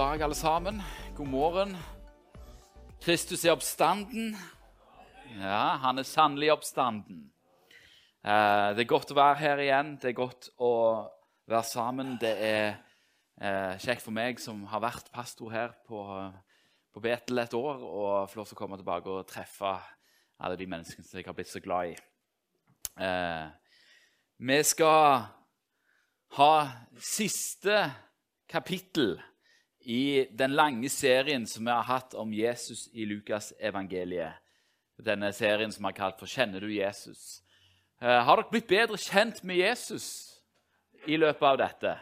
Dag, alle sammen. God morgen. Kristus er oppstanden. Ja, han er sannelig oppstanden. Eh, det er godt å være her igjen. Det er godt å være sammen. Det er eh, kjekt for meg som har vært pastor her på, på Betel et år, og få lov til å komme tilbake og treffe alle de menneskene som jeg har blitt så glad i. Eh, vi skal ha siste kapittel i den lange serien som vi har hatt om Jesus i Lukas evangeliet. Denne serien som vi har kalt for 'Kjenner du Jesus?' Eh, har dere blitt bedre kjent med Jesus i løpet av dette?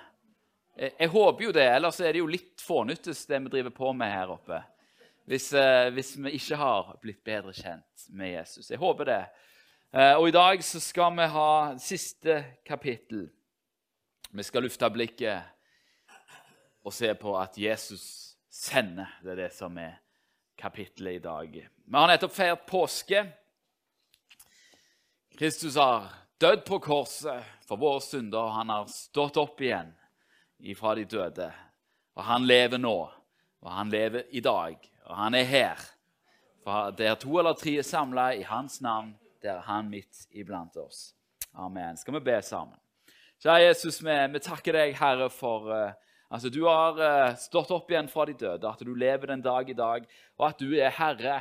Jeg, jeg håper jo det, ellers er det jo litt fånyttes, det vi driver på med her oppe. Hvis, eh, hvis vi ikke har blitt bedre kjent med Jesus. Jeg håper det. Eh, og i dag så skal vi ha siste kapittel. Vi skal lufte blikket og se på at Jesus sender. Det er det som er kapittelet i dag. Vi har nettopp feiret påske. Kristus har dødd på korset for våre synder, og han har stått opp igjen ifra de døde. Og han lever nå, og han lever i dag, og han er her. For det er to eller tre samla i hans navn, der er han midt iblant oss. Amen. Skal vi be sammen? Kjære Jesus, vi, vi takker deg, Herre, for uh, Altså, Du har uh, stått opp igjen fra de døde, at du lever den dag i dag, og at du er Herre.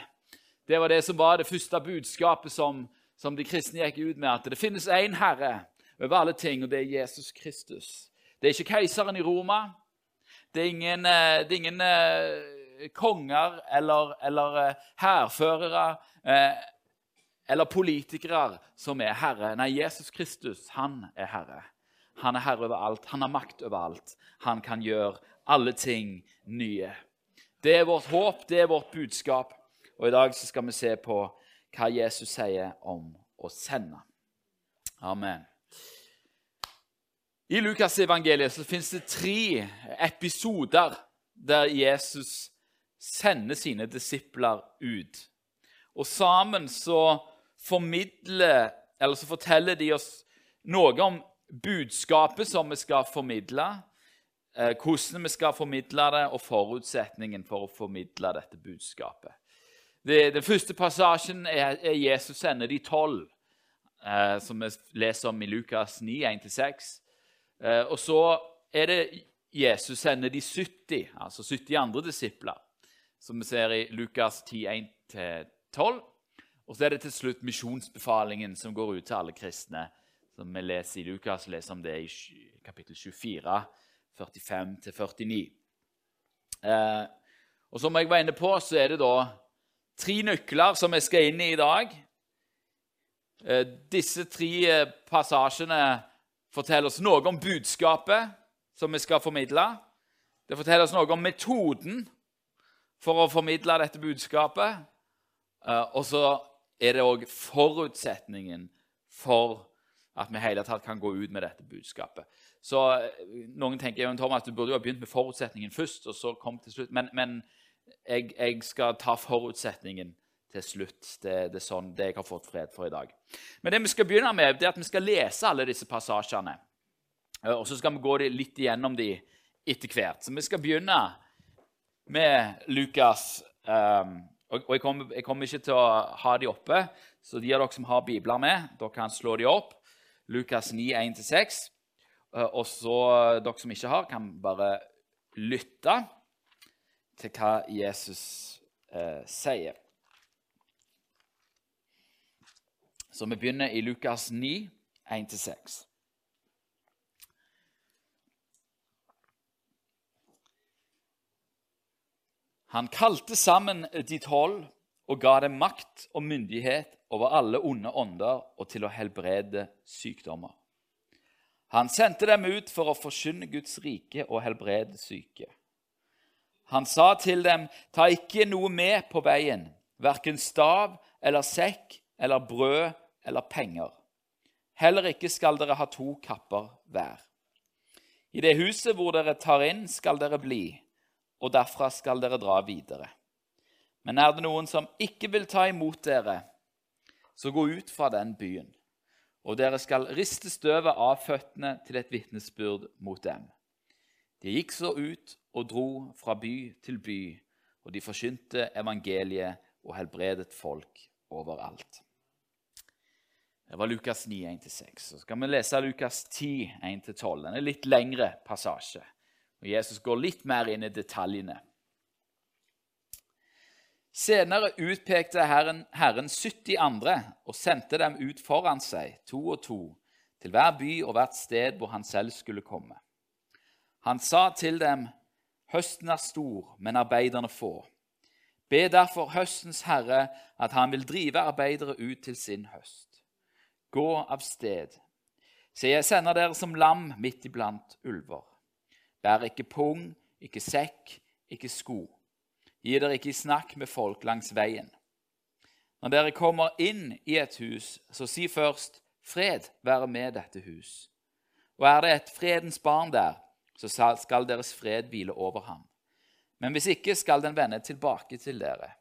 Det var det som var det første budskapet som, som de kristne gikk ut med, at det finnes én Herre over alle ting, og det er Jesus Kristus. Det er ikke keiseren i Roma. Det er ingen, uh, det er ingen uh, konger eller, eller hærførere eller politikere som er herre. Nei, Jesus Kristus, han er herre. Han er herre over alt. Han har makt over alt. Han kan gjøre alle ting nye. Det er vårt håp, det er vårt budskap. Og I dag skal vi se på hva Jesus sier om å sende. Amen. I Lukasevangeliet fins det tre episoder der Jesus sender sine disipler ut. Og sammen så formidler, eller så forteller de oss noe om budskapet som vi skal formidle, eh, hvordan vi skal formidle det, og forutsetningen for å formidle dette budskapet. Den første passasjen er Jesus sender de tolv, eh, som vi leser om i Lukas 9, 1-6. Eh, og så er det Jesus sender de 70, altså 70 andre disipler, som vi ser i Lukas 10, 1-12. Og så er det til slutt misjonsbefalingen som går ut til alle kristne som vi leser i Lukas, leser om det i kapittel 24, 45-49. Eh, og Som jeg var inne på, så er det da tre nøkler som vi skal inn i i dag. Eh, disse tre passasjene forteller oss noe om budskapet som vi skal formidle. Det forteller oss noe om metoden for å formidle dette budskapet. Eh, og så er det òg forutsetningen for at vi hele tatt kan gå ut med dette budskapet. Så eh, Noen tenker jo, Thomas, du burde jo ha begynt med forutsetningen først. og så kom til slutt. Men, men jeg, jeg, skal ta forutsetningen til slutt. Det, det, er sånn det jeg har fått fred for i dag. Men det vi skal begynne med, det er at vi skal lese alle disse passasjene. Eh, og så skal vi gå litt igjennom de etter hvert. Så vi skal begynne med Lukas. Um, og, jeg, kommer, jeg, kommer, ikke til å ha de oppe, så de av dere som har bibler med, dere kan slå de opp. Lukas 9, 1-6. Eh, og så eh, dere som ikke har, kan bare lytte til hva Jesus eh, sier. Så vi begynner i Lukas 9, 1-6. Han kalte sammen de tolv og ga dem makt og myndighet over alle onde ånder og til å helbrede sykdommer. Han sendte dem ut for å forkynne Guds rike og helbrede syke. Han sa til dem, ta ikke noe med på veien, verken stav eller sekk eller brød eller penger. Heller ikke skal dere ha to kapper hver. I det huset hvor dere tar inn, skal dere bli, og derfra skal dere dra videre. Men er det noen som ikke vil ta imot dere, så gå ut fra den byen, og dere skal riste støvet av føttene til et vitnesbyrd mot dem. De gikk så ut og dro fra by til by, og de forkynte evangeliet og helbredet folk overalt. Det var Lukas 9, 1-6. Så skal vi lese Lukas 10, 1-12. En litt lengre passasje. Og Jesus går litt mer inn i detaljene. Senere utpekte Herren, Herren 70 andre og sendte dem ut foran seg, to og to, til hver by og hvert sted hvor han selv skulle komme. Han sa til dem, Høsten er stor, men arbeiderne få. Be derfor høstens herre at han vil drive arbeidere ut til sin høst. Gå av sted. Se, jeg sender dere som lam midt iblant ulver. Bær ikke pung, ikke sekk, ikke sko. Gi dere ikke i snakk med folk langs veien. Når dere kommer inn i et hus, så si først fred være med dette hus. Og er det et fredens barn der, så skal deres fred hvile over ham. Men hvis ikke, skal den vende tilbake til dere.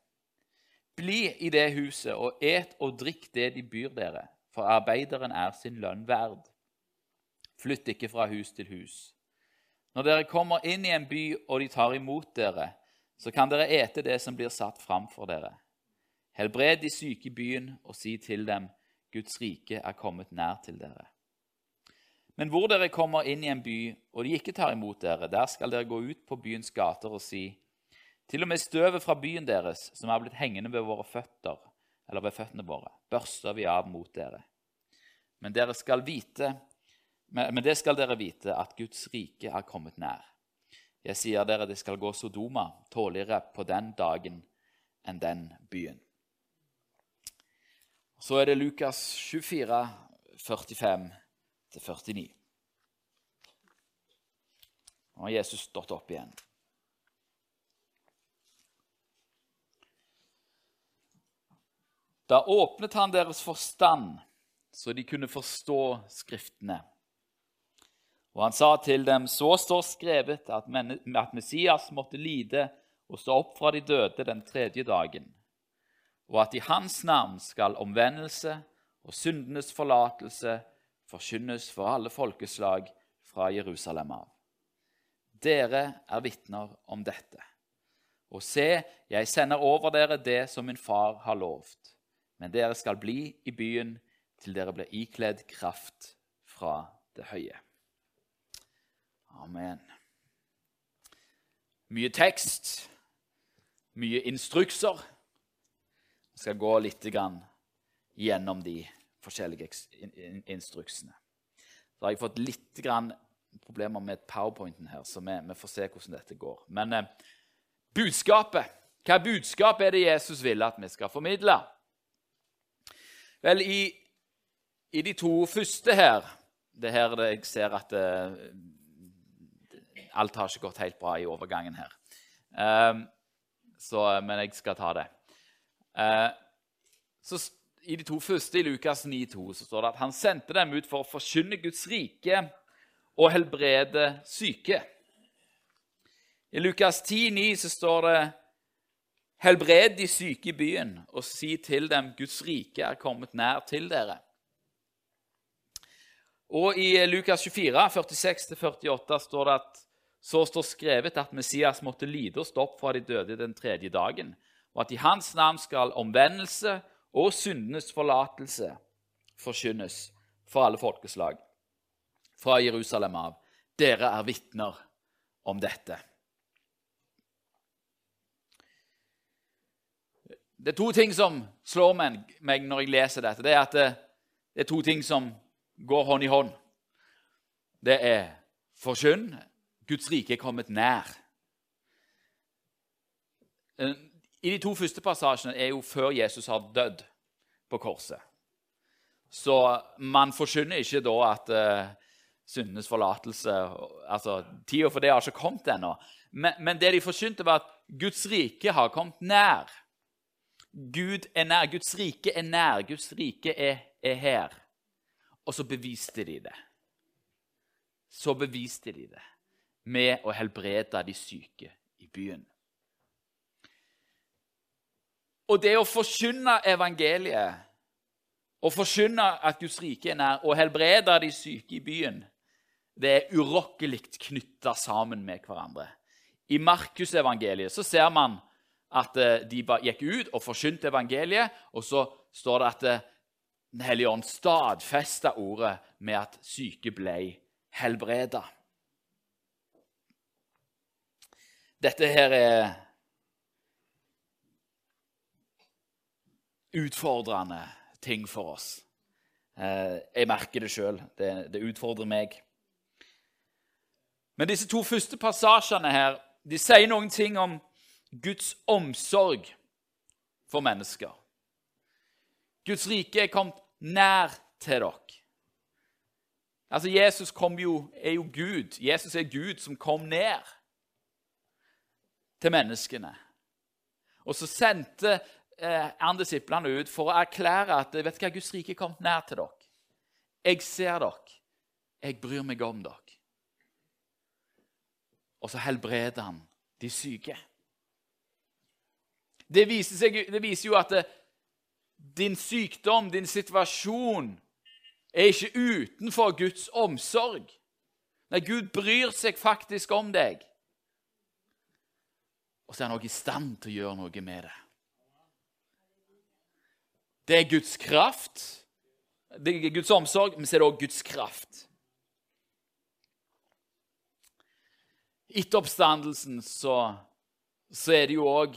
Bli i det huset og et og drikk det de byr dere, for arbeideren er sin lønn verd. Flytt ikke fra hus til hus. Når dere kommer inn i en by og de tar imot dere, så kan dere ete det som blir satt fram for dere. Helbred de syke i byen og si til dem, Guds rike er kommet nær til dere. Men hvor dere kommer inn i en by, og de ikke tar imot dere, der skal dere gå ut på byens gater og si:" Til og med støvet fra byen deres, som er blitt hengende ved våre føtter, eller ved føttene våre, børster vi av mot dere. Men, dere skal vite, men det skal dere vite, at Guds rike er kommet nær. Jeg sier dere, det skal gå Sodoma tåligere på den dagen enn den byen. Så er det Lukas 24, 45 49. Nå har Jesus stått opp igjen. Da åpnet han deres forstand, så de kunne forstå Skriftene. Og han sa til dem, så står skrevet at, Messias måtte lide og stå opp fra de døde den tredje dagen, og at i hans navn skal omvendelse og syndenes forlatelse forkynnes for alle folkeslag fra Jerusalem av. Dere er vitner om dette. Og se, jeg sender over dere det som min far har lovt. Men dere skal bli i byen til dere blir ikledd kraft fra det høye. Amen. Mye tekst, mye instrukser. Jeg skal gå litt gjennom de forskjellige instruksene. Så har jeg fått litt problemer med powerpointen her, så vi, får se hvordan dette går. Men eh, budskapet Hva budskap er det Jesus vil at vi skal formidle? Vel, i, i de to første her Det her jeg ser at eh, Alt har ikke gått helt bra i overgangen her. Um, så, men jeg skal ta det. Uh, så i de to første i Lukas 9,2 så står det at han sendte dem ut for å forkynne Guds rike og helbrede syke. I Lukas 10,9 så står det Helbred de syke i byen og si til dem Guds rike er kommet nær til dere. Og i Lukas 24, 46-48 står det at så står skrevet at Messias måtte lide og stå opp fra de døde den tredje dagen, og at i hans navn skal omvendelse og syndenes forlatelse forkynnes for alle folkeslag fra Jerusalem av. Dere er vitner om dette. Det er to ting som slår meg når jeg leser dette. Det er at det, det er to ting som går hånd i hånd. Det er forkynn. Guds rike er kommet nær. I de to første passasjene er jo før Jesus har dødd på korset. Så man forsyner ikke da at uh, syndenes forlatelse altså Tida for det har ikke kommet ennå. Men, men, det de forsynte, var at Guds rike har kommet nær. Gud er nær. Guds rike er nær. Guds rike er, er her. Og så beviste de det. Så beviste de det med å helbrede de syke i byen. Og det å forkynne evangeliet, å forkynne at Guds rike er nær, og helbrede de syke i byen, det er urokkelig knytta sammen med hverandre. I Markusevangeliet så ser man at eh, de gikk ut og forkynte evangeliet, og så står det at eh, Den hellige ånd stadfesta ordet med at syke ble helbreda. Dette her er utfordrende ting for oss. Eh, jeg merker det sjøl. Det, det utfordrer meg. Men disse to første passasjene her de sier noen ting om Guds omsorg for mennesker. Guds rike er kommet nær til dere. Altså, Jesus jo, er jo Gud. Jesus er Gud som kom ned til menneskene. Og så sendte eh, han disiplene ut for å erklære at vet du hva, Guds rike kommet nær til dere. Jeg ser dere. Jeg bryr meg om dere. Og så helbreder han de syke. Det viser, seg, det viser jo at det, eh, din sykdom, din situasjon, er ikke utenfor Guds omsorg. Nei, Gud bryr seg faktisk om deg. Og så er han også i stand til å gjøre noe med det. Det er Guds kraft. Det er Guds omsorg, men så er det òg Guds kraft. Etter oppstandelsen så, så er det jo òg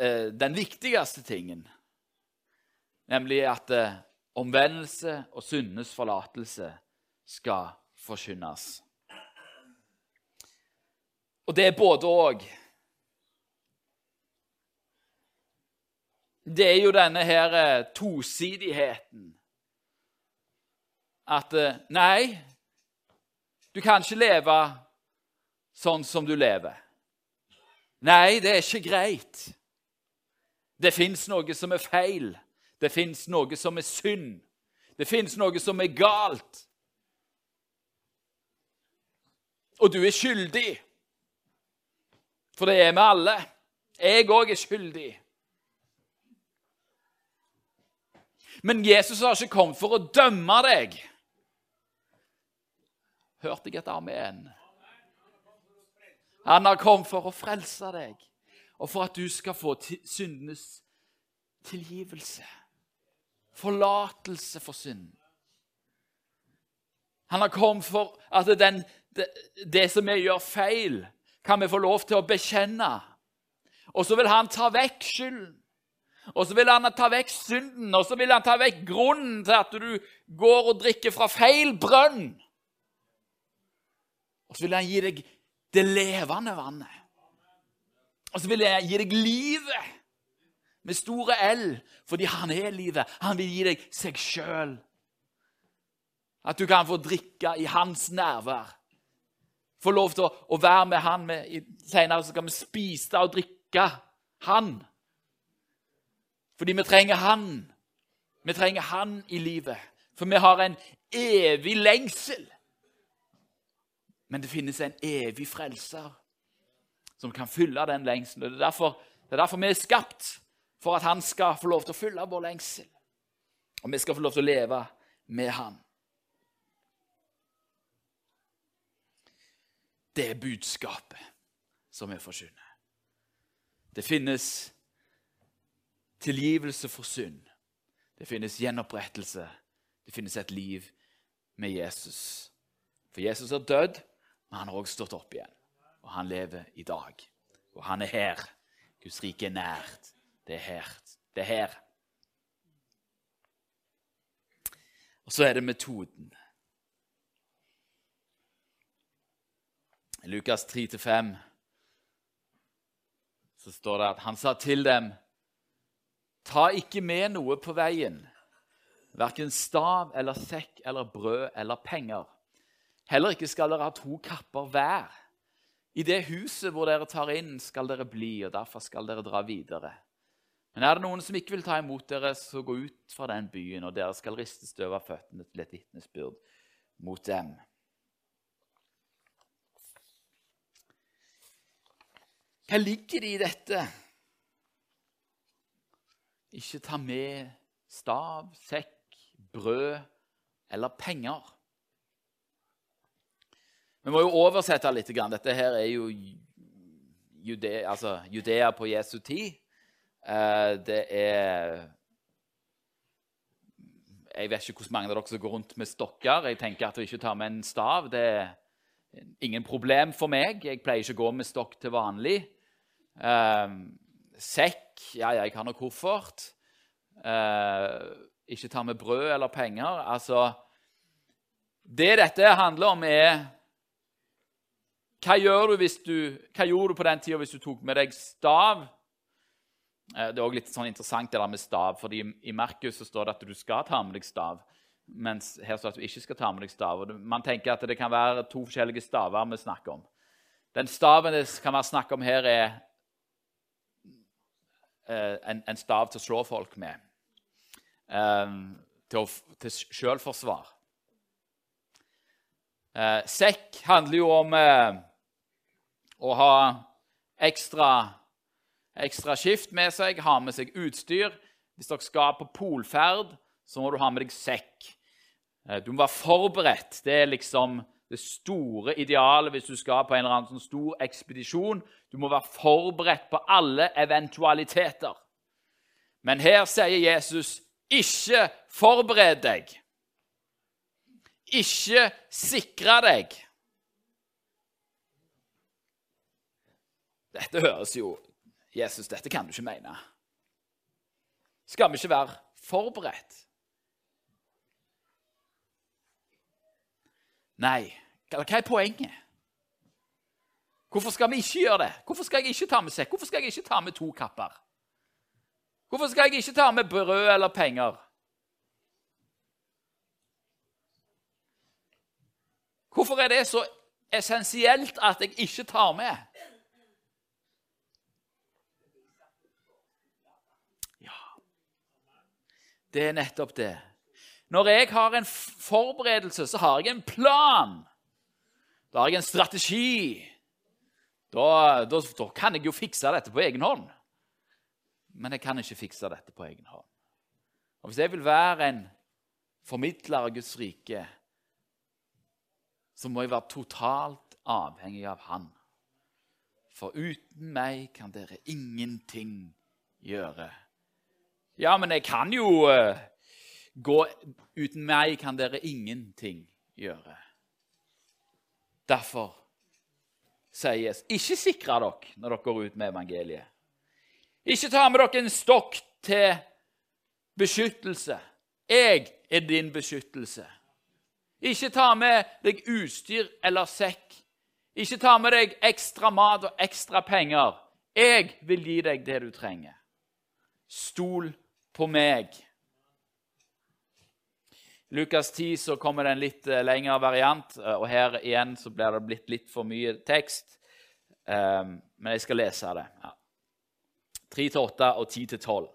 eh, den viktigste tingen, nemlig at eh, omvendelse og syndenes forlatelse skal forkynnes. Og det er både òg. Det er jo denne her eh, tosidigheten. At eh, nei, du kan ikke leve sånn som du lever. Nei, det er ikke greit. Det fins noe som er feil. Det fins noe som er synd. Det fins noe som er galt. Og du er skyldig. For det er vi alle. Jeg òg er skyldig. Men Jesus har ikke kommet for å dømme deg. Hørte jeg et amen? Han har kommet for å frelse deg, og for at du skal få syndenes tilgivelse. Forlatelse for synd. Han har kommet for at den, det, det som vi gjør feil, kan vi få lov til å bekjenne. Og så vil han ta vekk skylden. Og så vil han ta vekk synden, og så vil han ta vekk grunnen til at du går og drikker fra feil brønn. Og så vil han gi deg det levende vannet. Og så vil han gi deg livet med store L, fordi han er livet. Han vil gi deg seg sjøl. At du kan få drikke i hans nærvær. Få lov til å, være med han. Senere så skal vi spise og drikke han. Fordi vi trenger han. Vi trenger han i livet. For vi har en evig lengsel men det finnes en evig frelser som kan fylle den lengselen. Det er, derfor, det er derfor vi er skapt, for at han skal få lov til å fylle vår lengsel. Og vi skal få lov til å leve med han. Det er budskapet som vi forkynner. Det finnes tilgivelse for synd. Det finnes gjenopprettelse. Det finnes et liv med Jesus. For Jesus er dødd, men han har også stått opp igjen. Og han lever i dag. Og han er her. Guds rike er nært. Det er her. Det er her. Og så er det metoden. I Lukas 3-5 så står det at han sa til dem Ta ikke med noe på veien, verken stav eller sekk eller brød eller penger. Heller ikke skal dere ha to kapper hver. I det huset hvor dere tar inn, skal dere bli, og derfor skal dere dra videre. Men er det noen som ikke vil ta imot dere, så gå ut fra den byen, og dere skal riste støv av føttene til et vitnesbyrd mot dem. Hva ligger det i dette? Ikke ta med stav, sekk, brød eller penger. Vi må jo oversette litt. Dette her er jo Judea, altså Judea på Jesu tid. Eh, det er Jeg vet ikke hvor mange av dere som går rundt med stokker. Jeg tenker at å ikke ta med en stav det er ingen problem for meg. Jeg pleier ikke å gå med stokk til vanlig. Eh, sekk Ja, jeg har nok koffert. Eh, ikke ta med brød eller penger. Altså Det dette handler om, er hva, gjør du hvis du, hva gjorde du på den tida hvis du tok med deg stav? Eh, det er også litt sånn interessant det der med stav, fordi I Markus står det at du skal ta med deg stav, mens her står det at du ikke skal ta med deg stav. Man tenker at det kan være to forskjellige staver vi snakker om. Den staven det kan være snakk om her, er en, en stav til å slå folk med. Um, til, til selvforsvar. Eh, sekk handler jo om eh, å ha ekstra, ekstra skift med seg, ha med seg utstyr. Hvis dere skal på polferd, så må du ha med deg sekk. Eh, du må være forberedt. Det er liksom det store idealet hvis du skal på en eller annen sånn stor ekspedisjon. Du må være forberedt på alle eventualiteter. Men her sier Jesus, 'Ikke forbered deg'. Ikke sikre deg. Dette høres jo Jesus, dette kan du ikke mene. Skal vi ikke være forberedt? Nei. Hva er poenget? Hvorfor skal vi ikke gjøre det? Hvorfor skal jeg ikke ta med sekk? Hvorfor skal jeg ikke ta med to kapper? Hvorfor skal jeg ikke ta med brød eller penger? Hvorfor er det så essensielt at jeg ikke tar med? Ja, det er nettopp det. Når jeg har en forberedelse, så har jeg en plan. Da har jeg en strategi. Da, da, da kan jeg jo fikse dette på egen hånd. Men jeg kan ikke fikse dette på egen hånd. Og Hvis jeg vil være en formidler av Guds rike, så må jeg være totalt avhengig av Han. For uten meg kan dere ingenting gjøre. Ja, men jeg kan jo uh, gå Uten meg kan dere ingenting gjøre. Derfor Jesus, ikke sikre dere når dere går ut med evangeliet. Ikke ta med dere en stokk til beskyttelse. Jeg er din beskyttelse. Ikke ta med deg utstyr eller sekk. Ikke ta med deg ekstra mat og ekstra penger. Jeg vil gi deg det du trenger. Stol på meg. Lukas 10 så kommer det en litt eh, lengre variant, eh, og her igjen så blir det blitt litt for mye tekst. Um, men jeg skal lese det. Ja. 3-8 og 10-12.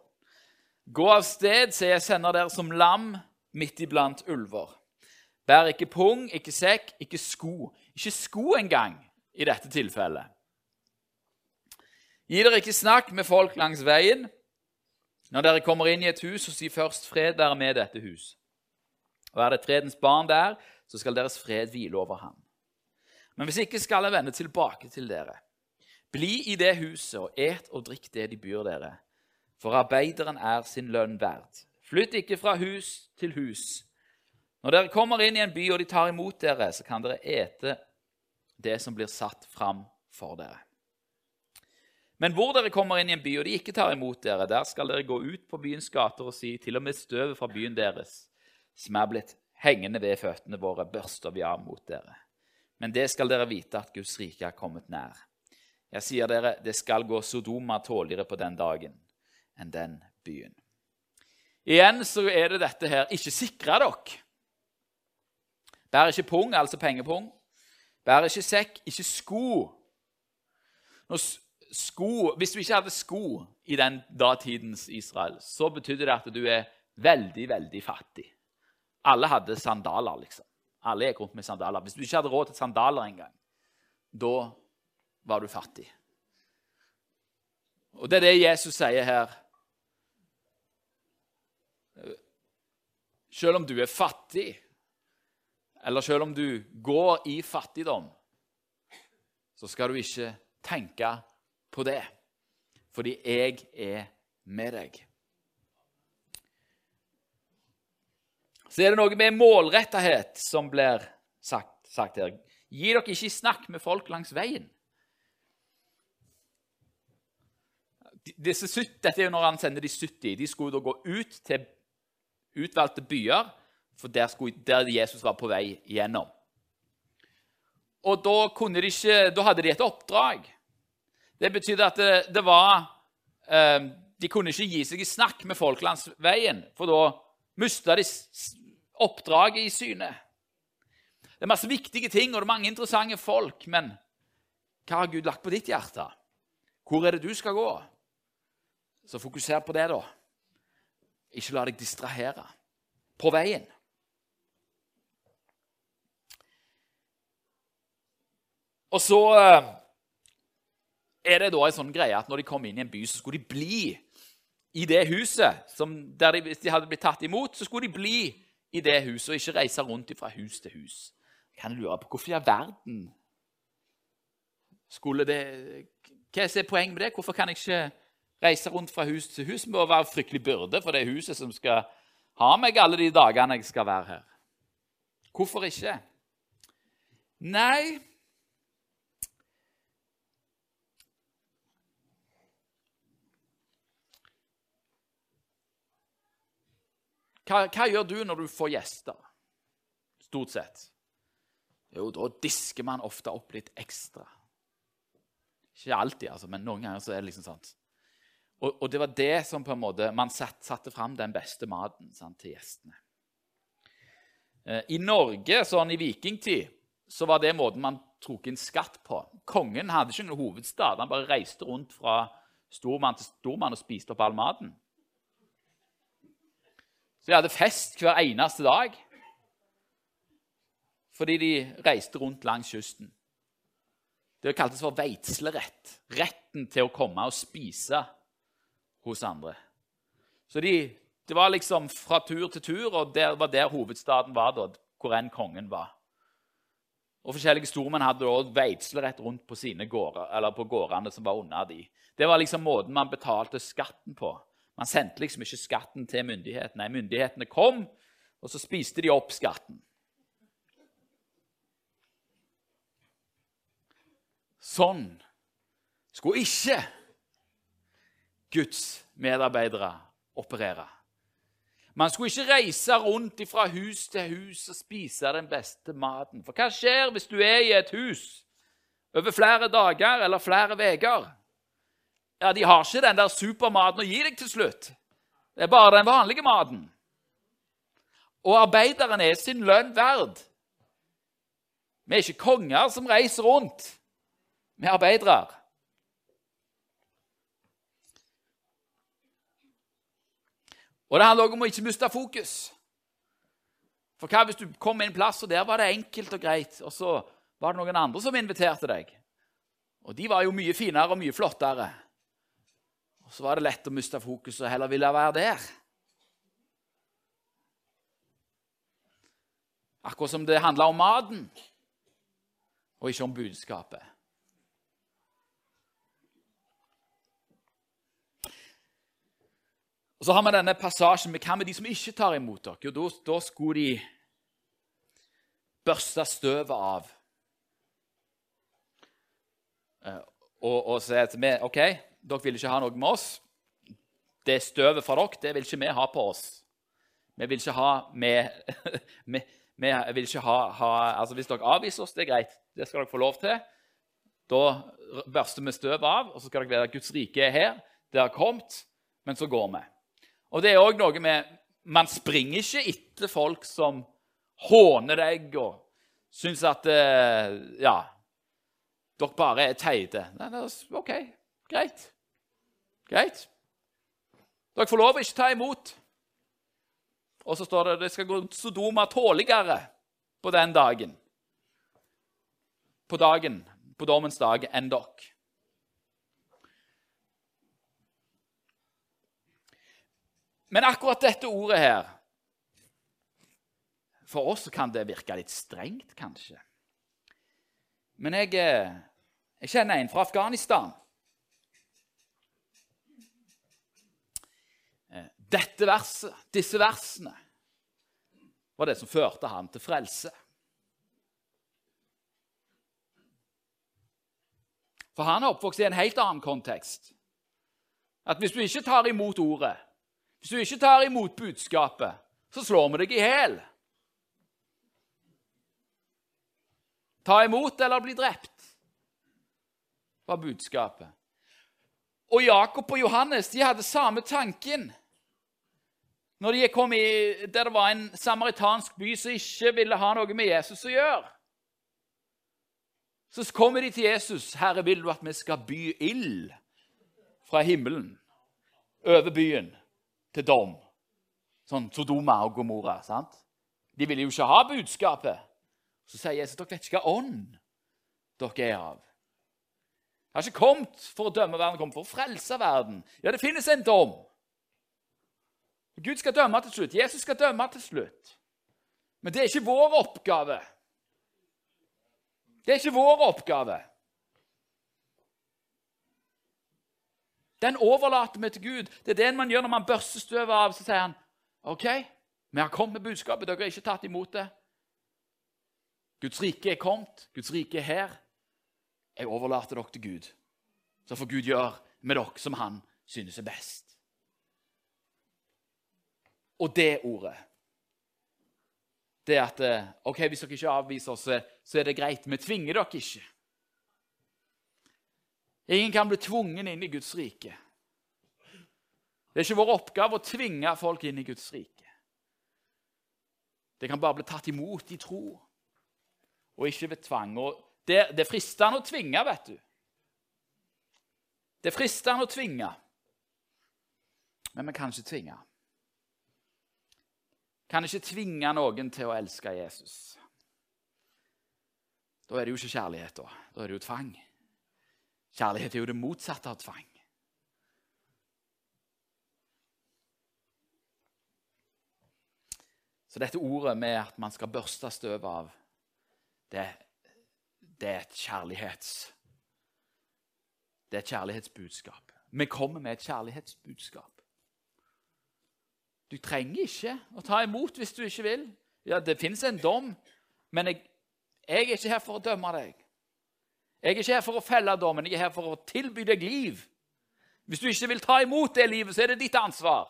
Gå av sted, så jeg sender dere som lam midt iblant ulver. Bær ikke pung, ikke sekk, ikke sko. Ikke sko engang i dette tilfellet. Gi dere ikke snakk med folk langs veien. Når dere kommer inn i et hus, så si først 'fred være med dette hus'. Og er det fredens barn der, så skal deres fred hvile over ham. Men hvis ikke skal jeg vende tilbake til dere. Bli i det huset og et og drikk det de byr dere, for arbeideren er sin lønn verd. Flytt ikke fra hus til hus. Når dere kommer inn i en by, og de tar imot dere, så kan dere ete det som blir satt fram for dere. Men hvor dere kommer inn i en by, og de ikke tar imot dere, der skal dere gå ut på byens gater og si, til og med støvet fra byen deres, som er blitt hengende ved føttene våre, børster vi av mot dere. Men det skal dere vite at Guds rike er kommet nær. Jeg sier dere, det skal gå Sodoma tåligere på den dagen enn den byen. Igjen så er det dette her Ikke sikre dere. Bær ikke pung, altså pengepung. Bær ikke sekk, ikke sko. sko. Hvis du ikke hadde sko i den datidens Israel, så betydde det at du er veldig, veldig fattig. Alle hadde sandaler, liksom. Alle gikk rundt med sandaler. Hvis du ikke hadde råd til sandaler engang, da var du fattig. Og det er det Jesus sier her. Selv om du er fattig, eller selv om du går i fattigdom, så skal du ikke tenke på det, fordi jeg er med deg. Så er det noe med målrettethet som blir sagt, sagt her. Gi dere ikke snakk med folk langs veien. Disse, dette er jo når han sender de 70. De skulle da gå ut til utvalgte byer, for der, skulle, der Jesus var på vei gjennom. Og da, de ikke, da hadde de et oppdrag. Det betydde at det, det var eh, De kunne ikke gi seg i snakk med folk langs veien, for da mista de oppdraget i syne. Det er masse viktige ting, og det er mange interessante folk, men hva har Gud lagt på ditt hjerte? Hvor er det du skal gå? Så fokuser på det, da. Ikke la deg distrahere på veien. Og så eh, er det da en sånn greie at når de kom inn i en by, så skulle de bli i det huset. Der de, hvis de hadde blitt tatt imot, så skulle de bli i det huset og ikke reise rundt fra hus til hus. Jeg kan lure på hvorfor i all verden skulle det Hva er poenget med det? Hvorfor kan jeg ikke reise rundt fra hus til hus? Det må være fryktelig byrde for det huset som skal ha meg alle de dagene jeg skal være her. Hvorfor ikke? Nei Hva, hva, gjør du når du får gjester? Stort sett. Jo, da disker man ofte opp litt ekstra. Ikke alltid, altså, men noen ganger så er det liksom sånn. Og, og, det var det som på en måte man satt, satte fram den beste maten sant, til gjestene. Eh, I Norge, sånn i vikingtid, så var det måten man tok inn skatt på. Kongen hadde ikke noen hovedstad. Han bare reiste rundt fra stormann til stormann og spiste opp all maten. Så de hadde fest hver eneste dag fordi de reiste rundt langs kysten. Det kaltes for veitslerett. Retten til å komme og spise hos andre. Så de, det var liksom fra tur til tur, og det var der hovedstaden var, da, hvor enn kongen var. Og Forskjellige stormenn hadde da veitslerett rundt på sine gårder, eller på gårdene som var unna de. Det var liksom måten man betalte skatten på. Man sendte liksom ikke skatten til myndighetene. Myndighetene kom, og så spiste de opp skatten. Sånn skulle ikke Guds medarbeidere operere. Man skulle ikke reise rundt fra hus til hus og spise den beste maten. For hva skjer hvis du er i et hus over flere dager eller flere uker? Ja, de har ikke den der supermaten å gi deg til slutt. Det er bare den vanlige maten. Og arbeideren er sin lønn verd. Vi er ikke konger som reiser rundt. Vi er arbeidere. Og det handler også om å ikke miste fokus. For hva hvis du kom inn en plass, og der var det enkelt og greit, og så var det noen andre som inviterte deg? Og de var jo mye finere og mye flottere. Og så var det lett å miste fokus og heller ville være der. Akkurat som det handla om maten, og ikke om budskapet. Og Så har vi denne passasjen med hva med de som ikke tar imot dere? Jo, da, skulle de børste støvet av. Eh, og, og si til meg OK, dere vil ikke ha noe med oss. Det støvet fra dere det vil ikke vi ha på oss. Vi vil ikke ha med, vi, vi vil ikke ha, ha, altså Hvis dere avviser oss, det er greit. Det skal dere få lov til. Da børster vi støvet av, og så skal dere vite at Guds rike er her. Det har kommet, men så går vi. Og det er òg noe med Man springer ikke etter folk som håner deg og syns at eh, Ja, dere bare er teite. Nei, OK, greit. Greit. Dere får lov å ikke ta imot. Og så står det at det skal gå Sodoma tåligere på den dagen. På dagen, på dommens dag, enn dere. Men akkurat dette ordet her For oss kan det virke litt strengt, kanskje. Men jeg, Jeg kjenner en fra Afghanistan. Eh, dette verset, disse versene var det som førte ham til frelse. For han er oppvokst i en helt annen kontekst. At hvis du ikke tar imot ordet, hvis du ikke tar imot budskapet, så slår vi deg i hæl. Ta imot eller bli drept, var budskapet. Og Jakob og Johannes de hadde samme tanken. Når de kom i, der det var en samaritansk by som ikke ville ha noe med Jesus å gjøre. Så kommer de til Jesus. 'Herre, vil du at vi skal by ild fra himmelen over byen til dom?' Sånn Sodoma og Gomorra. sant? De ville jo ikke ha budskapet. Så sier Jesus dere vet ikke hva ånd dere er av. Jeg har ikke kommet for å dømme verden, jeg har kommet for å frelse verden. Ja, det finnes en dom. Gud skal dømme til slutt. Jesus skal dømme til slutt. Men det er ikke vår oppgave. Det er ikke vår oppgave. Den overlater vi til Gud. Det er det man gjør når man børster støvet av. Så sier han OK, vi har kommet med budskapet, dere har ikke tatt imot det. Guds rike er kommet, Guds rike er her. Jeg overlater dere til Gud. Så får Gud gjøre med dere som han synes er best. Og det ordet det er at eh, ok, hvis dere ikke avviser oss, så er det greit. Vi tvinger dere ikke. Ingen kan bli tvungen inn i Guds rike. Det er ikke vår oppgave å tvinge folk inn i Guds rike. Det kan bare bli tatt imot i tro, og ikke ved tvang. Det, det er fristende å tvinge, vet du. Det er fristende å tvinge, men vi kan ikke tvinge. Kan ikke tvinge noen til å elske Jesus. Da er det jo ikke kjærlighet, da. Da er det jo tvang. Kjærlighet er jo det motsatte av tvang. Så dette ordet med at man skal børste støv av, det, det, er et kjærlighets... Det er et kjærlighetsbudskap. Vi kommer med et kjærlighetsbudskap. Du trenger ikke å ta imot hvis du ikke vil. Ja, Det fins en dom, men jeg, jeg, er ikke her for å dømme deg. Jeg er ikke her for å felle dommen, jeg er her for å tilby deg liv. Hvis du ikke vil ta imot det livet, så er det ditt ansvar.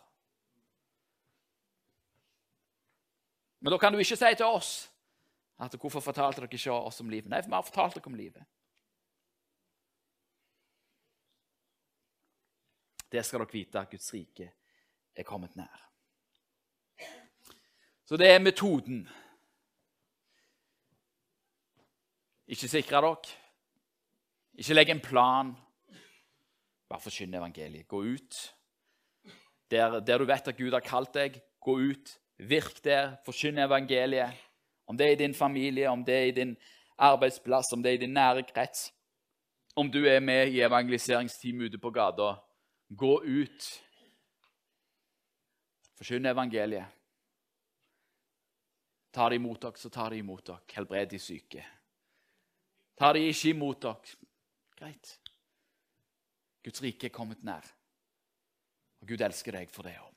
Men da kan du ikke si til oss at 'Hvorfor fortalte dere ikke oss om livet?' Nei, for vi har fortalt dere om livet. Det skal dere vite, at Guds rike er kommet nær. Så det er metoden. Ikke sikre dere. Ikke legg en plan. Bare forkynn evangeliet. Gå ut. Der, der du vet at Gud har kalt deg, gå ut Virk der, forkynn evangeliet. Om det er i din familie, om det er i din arbeidsplass, om det er i din nære krets. Om du er med i evangeliseringsteam ute på gata, gå ut. Forkynn evangeliet. Tar de imot dere, så tar de imot dere. Helbred de syke. Tar de ikke imot dere, greit. Guds rike er kommet nær. Og Gud elsker deg for det òg.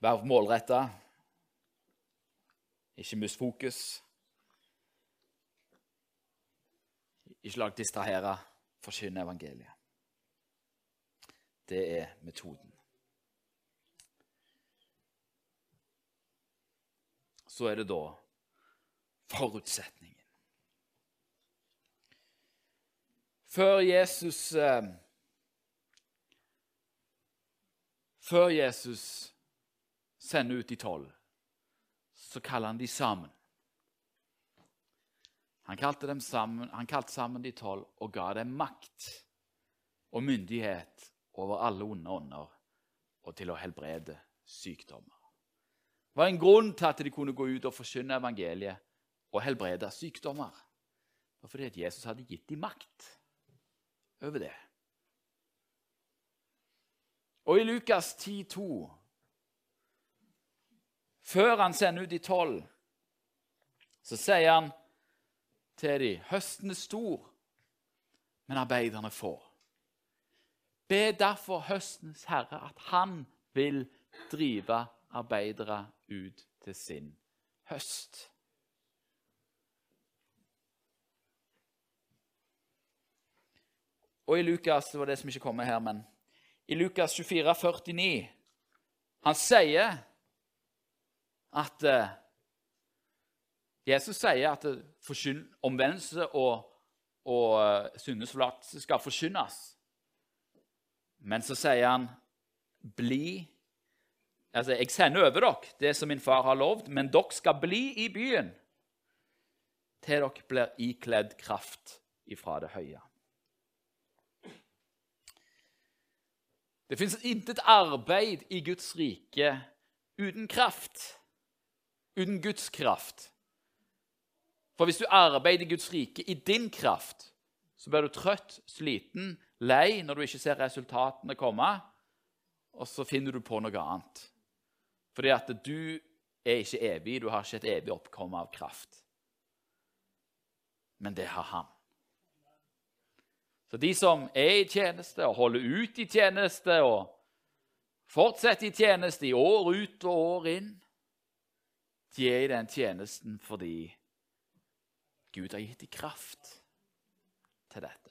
Vær målretta. Ikke mist fokus. Ikke lag distrahere. Forkynne evangeliet. Det er metoden. Så er det da forutsetningen. Før Jesus eh, Før Jesus sender ut de tolv, så kaller han de sammen. Han kalte, sammen, han kalte sammen de tolv og ga dem makt og myndighet over alle onde ånder og til å helbrede sykdommer. Det var en grunn til at de kunne gå ut og forkynne evangeliet og helbrede sykdommer. Det var fordi at Jesus hadde gitt dem makt over det. Og i Lukas 10, 10,2 Før han sender ut de tolv, så sier han til dem høsten er stor, men arbeiderne få. Be derfor høstens herre at han vil drive arbeidere ut til sin høst. Og i Lukas det var det som ikke kommer her, men i Lukas 24, 49, Han sier at eh, Jesus sier at omvendelse og, og uh, syndesforlatelse skal forkynnes. Men så sier han bli Altså, jeg sender over dere det som min far har lovd, men dere skal bli i byen til dere blir ikledd kraft ifra det høye. Det fins intet arbeid i Guds rike uten kraft, uten Guds kraft. For hvis du arbeider i Guds rike i din kraft, så blir du trøtt, sliten, lei når du ikke ser resultatene komme, og så finner du på noe annet. Fordi at du er ikke evig, du har ikke et evig oppkomme av kraft. Men det har han. Så de som er i tjeneste og holder ut i tjeneste og fortsetter i tjeneste i år ut og år inn, de er i den tjenesten fordi Gud har gitt dem kraft til dette.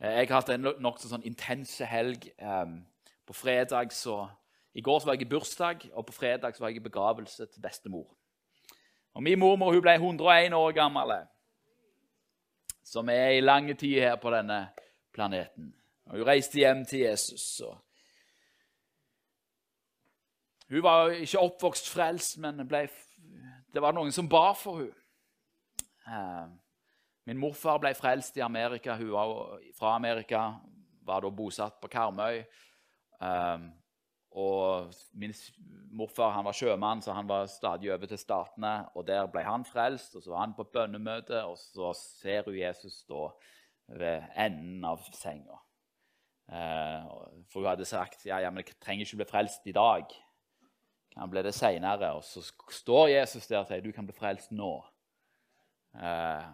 Eh, jeg har hatt en nokså sånn intense helg. Um, på fredag så, I går så var jeg i bursdag, og på fredag så var jeg i begravelse til bestemor. Og Min mormor hun ble 101 år gammel som er i lange tid her på denne planeten. Og Hun reiste hjem til Jesus. og Hun var ikke oppvokst frelst, men ble, det var noen som ba for henne. Min morfar ble frelst i Amerika. Hun var fra Amerika, var da bosatt på Karmøy. Um, og min morfar han var sjømann, så han var stadig over til Statene. og Der ble han frelst, og så var han på bønnemøte, og så ser hun Jesus stå ved enden av senga. Eh, for hun hadde sagt ja, ja, men jeg trenger ikke bli frelst i dag. Han ble det seinere. Og så står Jesus der og sier du kan bli frelst nå. Eh,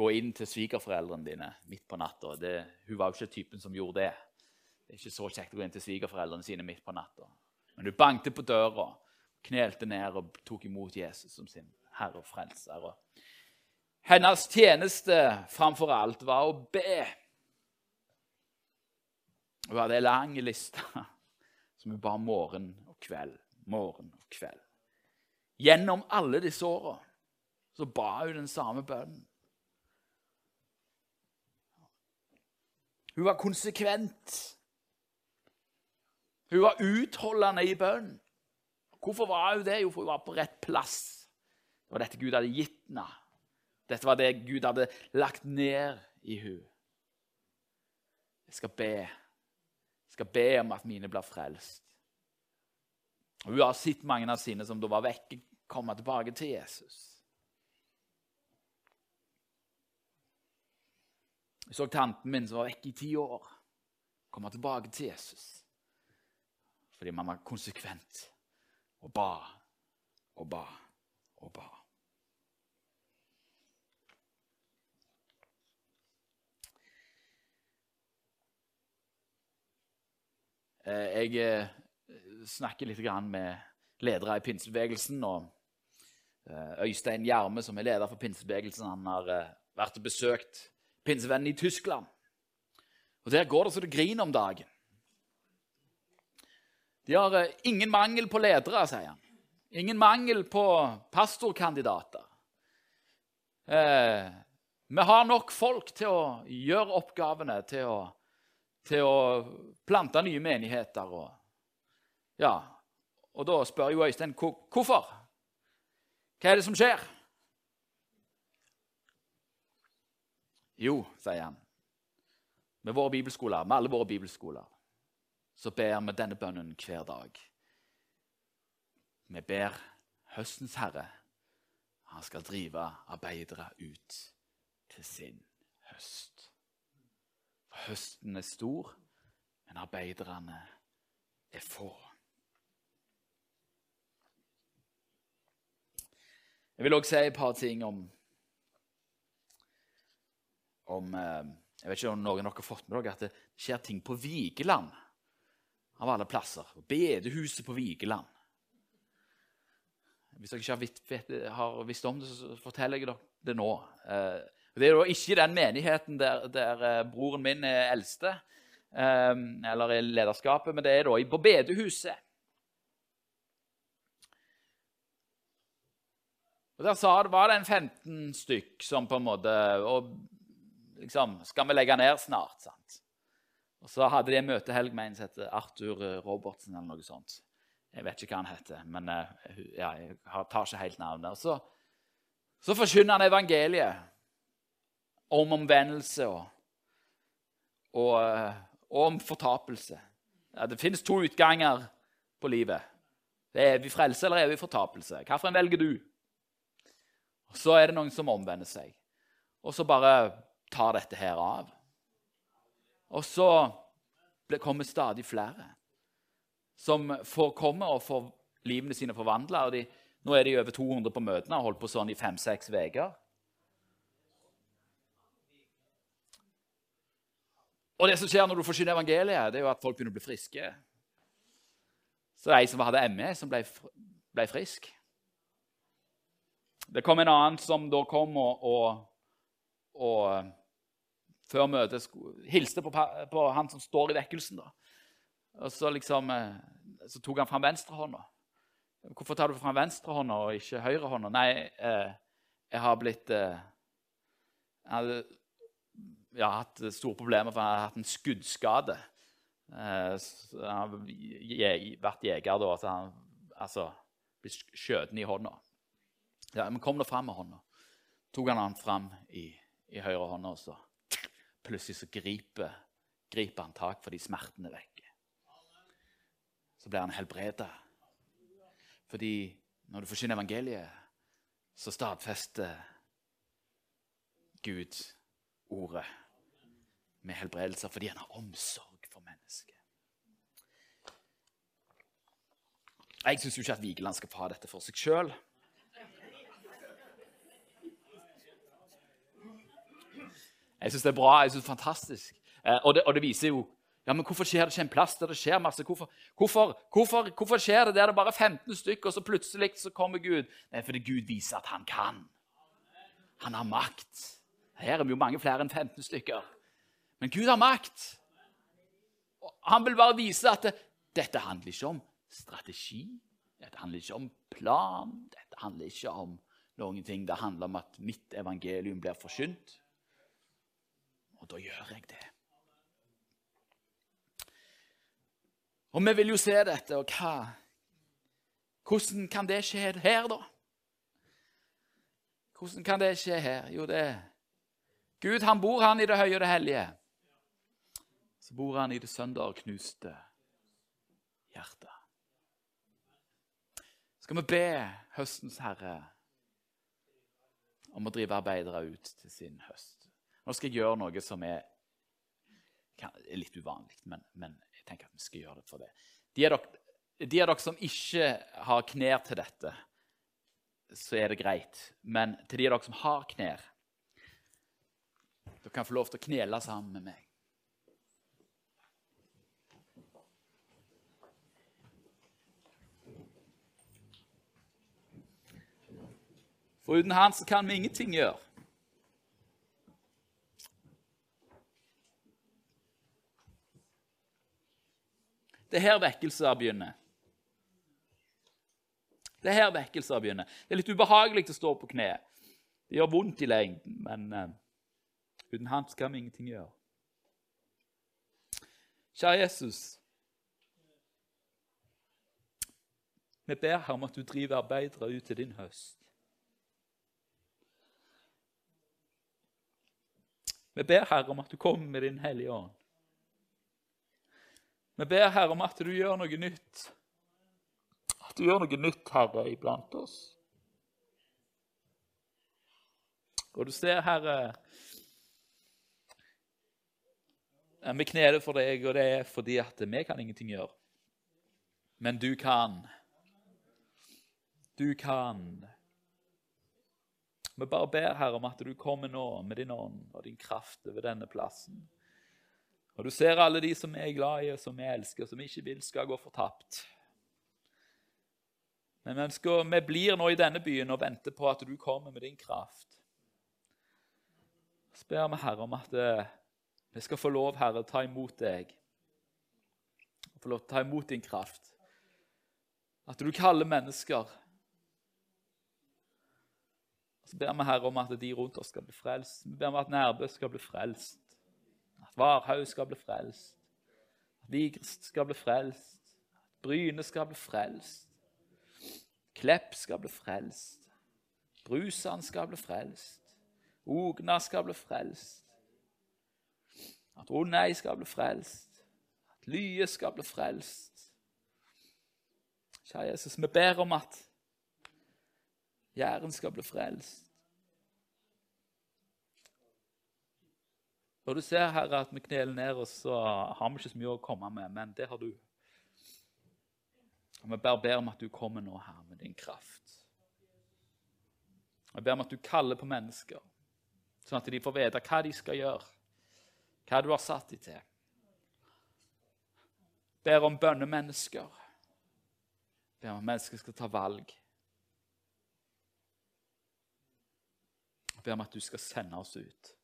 gå inn til svigerforeldrene dine midt på natta. Hun var jo ikke typen som gjorde det. Det er ikke så kjekt å gå inn til svigerforeldrene sine midt på natta. Men hun bankte på døra, knelte ned og tok imot Jesus som sin herre og frelser. Hennes tjeneste framfor alt var å be. Hun hadde ei lang liste som hun ba morgen og kveld, morgen og kveld. Gjennom alle disse åra så ba hun den samme bønnen. Hun var konsekvent. Hun var utholdende i bønn. Hvorfor var hun det? Jo, for hun var på rett plass. Det var dette Gud hadde gitt henne. Dette var det Gud hadde lagt ned i henne. Jeg skal be. Jeg skal be om at mine blir frelst. Hun har sett mange av sine som da var vekke, komme tilbake til Jesus. Jeg så tanten min som var vekke i ti år, komme tilbake til Jesus. Fordi man var konsekvent og ba og ba og ba. Eh, jeg eh, snakker litt med ledere i pinsebevegelsen. og eh, Øystein Gjerme, som er leder for pinsebevegelsen, han har vært og besøkt pinsevennen i Tyskland. Og Der går det så det griner om dagen. De har eh, ingen mangel på ledere, sier han. Ingen mangel på pastorkandidater. Eh, vi har nok folk til å gjøre oppgavene, til å, til å plante nye menigheter. Og, ja. og da spør jo Øystein hvorfor. Hva er det som skjer? Jo, sier han, med våre bibelskoler, med alle våre bibelskoler så ber vi denne bønnen hver dag. Vi ber høstens herre. Han skal drive arbeidere ut til sin høst. For høsten er stor, men arbeiderne er få. Jeg vil òg si et par ting om, om eh, Jeg vet ikke om noen av dere har fått med dere at det skjer ting på Vigeland. Av alle plasser. Bedehuset på Vigeland. Hvis dere ikke har, vitt, vet, har visst om det, så forteller jeg dere det nå. Eh, det er jo ikke den menigheten der, der eh, broren min er eldste, eller i lederskapet, men det er da på bedehuset. Og Der var det en 15 stykk som på en måte og liksom, Skal vi legge ned snart? sant? Og Så hadde de en møtehelg med en som heter Arthur Robertsen. eller noe sånt. Jeg vet ikke hva han heter, men ja, jeg tar ikke helt navnet. Og så, så forkynner han evangeliet om omvendelse og, og, og om fortapelse. Ja, det finnes to utganger på livet. Det er evig frelse eller evig fortapelse. Hvilken velger du? Og Så er det noen som omvender seg, og så bare tar dette her av. Og så kommer stadig flere som får komme og får livene sine forvandla. Nå er de over 200 på møtene og har holdt på sånn i fem-seks uker. Og det som skjer når du forsyner evangeliet, det er jo at folk begynner å bli friske. Så det er ei som hadde ME, som ble, ble, frisk. Det kom en annen som da kom og, og, og før møtet hilste på, på, han som står i vekkelsen. da. Og så liksom, så tok han fram venstrehånda. Hvorfor tar du fram venstrehånda og ikke høyrehånda? Nei, eh, jeg har blitt eh, jeg hadde ja, hatt store problemer, for jeg hadde hatt en skuddskade. Eh, han har vært jeger da, så han altså, blitt skjøten i hånda. Ja, men kom nå fram med hånda. Tok han han fram i, i høyre hånda, og så plutselig så griper, griper han tak fordi smertene er vekke. Så blir han helbreda. Fordi når du forsyner evangeliet, så stadfester Gud ordet med helbredelser fordi han har omsorg for mennesket. Jeg syns ikke at Vigeland skal få ha dette for seg sjøl. Jeg syns det er bra. jeg synes det er fantastisk. Eh, og, det, og, det, viser jo ja, men Hvorfor skjer det ikke en plass der det skjer masse? Hvorfor, hvorfor, hvorfor, hvorfor skjer det der det er bare 15 stykker, og så plutselig så kommer Gud? Nei, fordi Gud viser at han kan. Han har makt. Her er vi jo mange flere enn 15 stykker. Men Gud har makt. Han vil bare vise at det, dette handler ikke om strategi. Dette handler ikke om plan. Dette handler ikke om noen ting. Det handler om at mitt evangelium blir forkynt. Og da gjør jeg det. Og vi vil jo se dette, og hva Hvordan kan det skje her, da? Hvordan kan det skje her? Jo, det Gud han bor han i det høye og det hellige. Så bor han i det sønderknuste hjertet. Skal vi be høstens herre om å drive arbeidere ut til sin høst? Nå skal jeg gjøre noe som er, er litt uvanlig, men, men, jeg tenker at vi skal gjøre det for det. De av dere, de dere som ikke har knær til dette, så er det greit. Men til de av dere som har knær, dere kan få lov til å knele sammen med meg. For uten han så kan vi ingenting gjøre. Det er her vekkelser begynner. Det er her vekkelser begynner. Det er litt ubehagelig å stå på kne. Det gjør vondt i lengden, men uh, Uten han skal vi ingenting gjøre. Kjære Jesus. Vi ber her om at du driver arbeidere ut til din høst. Vi ber Herre om at du kommer med Din Hellige Ånd. Vi ber Herre om at du gjør noe nytt. At du gjør noe nytt, Herre, iblant oss. Og du ser, Herre, Vi kneler for deg, og det er fordi at vi kan ingenting gjøre. Men du kan. Du kan. Vi bare ber, Herre, om at du kommer nå med din ånd og din kraft over denne plassen. Og du ser alle de som vi er glad i, og som vi elsker, som vi ikke vil skal gå fortapt. Men vi, vi blir nå i denne byen og venter på at du kommer med din kraft. Så ber vi Herre om at eh, vi skal få lov, Herre, å ta imot deg. Få lov til å ta imot din kraft. At du kaller mennesker. Så ber vi Herre om at de rundt oss skal bli frelst. Vi ber om at Nærbø skal bli frelst. At Varhaug skal bli frelst. At Vigrest skal bli frelst. At Bryne skal bli frelst. Klepp skal bli frelst. Brusand skal bli frelst. Ogna skal bli frelst. At Rundei skal bli frelst. At Lye skal bli frelst. Kjære Jesus, vi ber om at Jæren skal bli frelst. Og du ser, Herre, at vi kneler ned, og så har vi ikke så mye å komme med, men det har du. Og Vi bare ber om at du kommer nå, her med din kraft. Jeg ber om at du kaller på mennesker, sånn at de får vite hva de skal gjøre, hva du har satt dem til. Jeg ber om bønnemennesker. Jeg ber om at mennesker skal ta valg. Jeg ber om at du skal sende oss ut.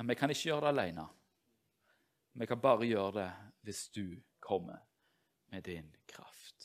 Men vi kan ikke gjøre det alene. Vi kan bare gjøre det hvis du kommer med din kraft.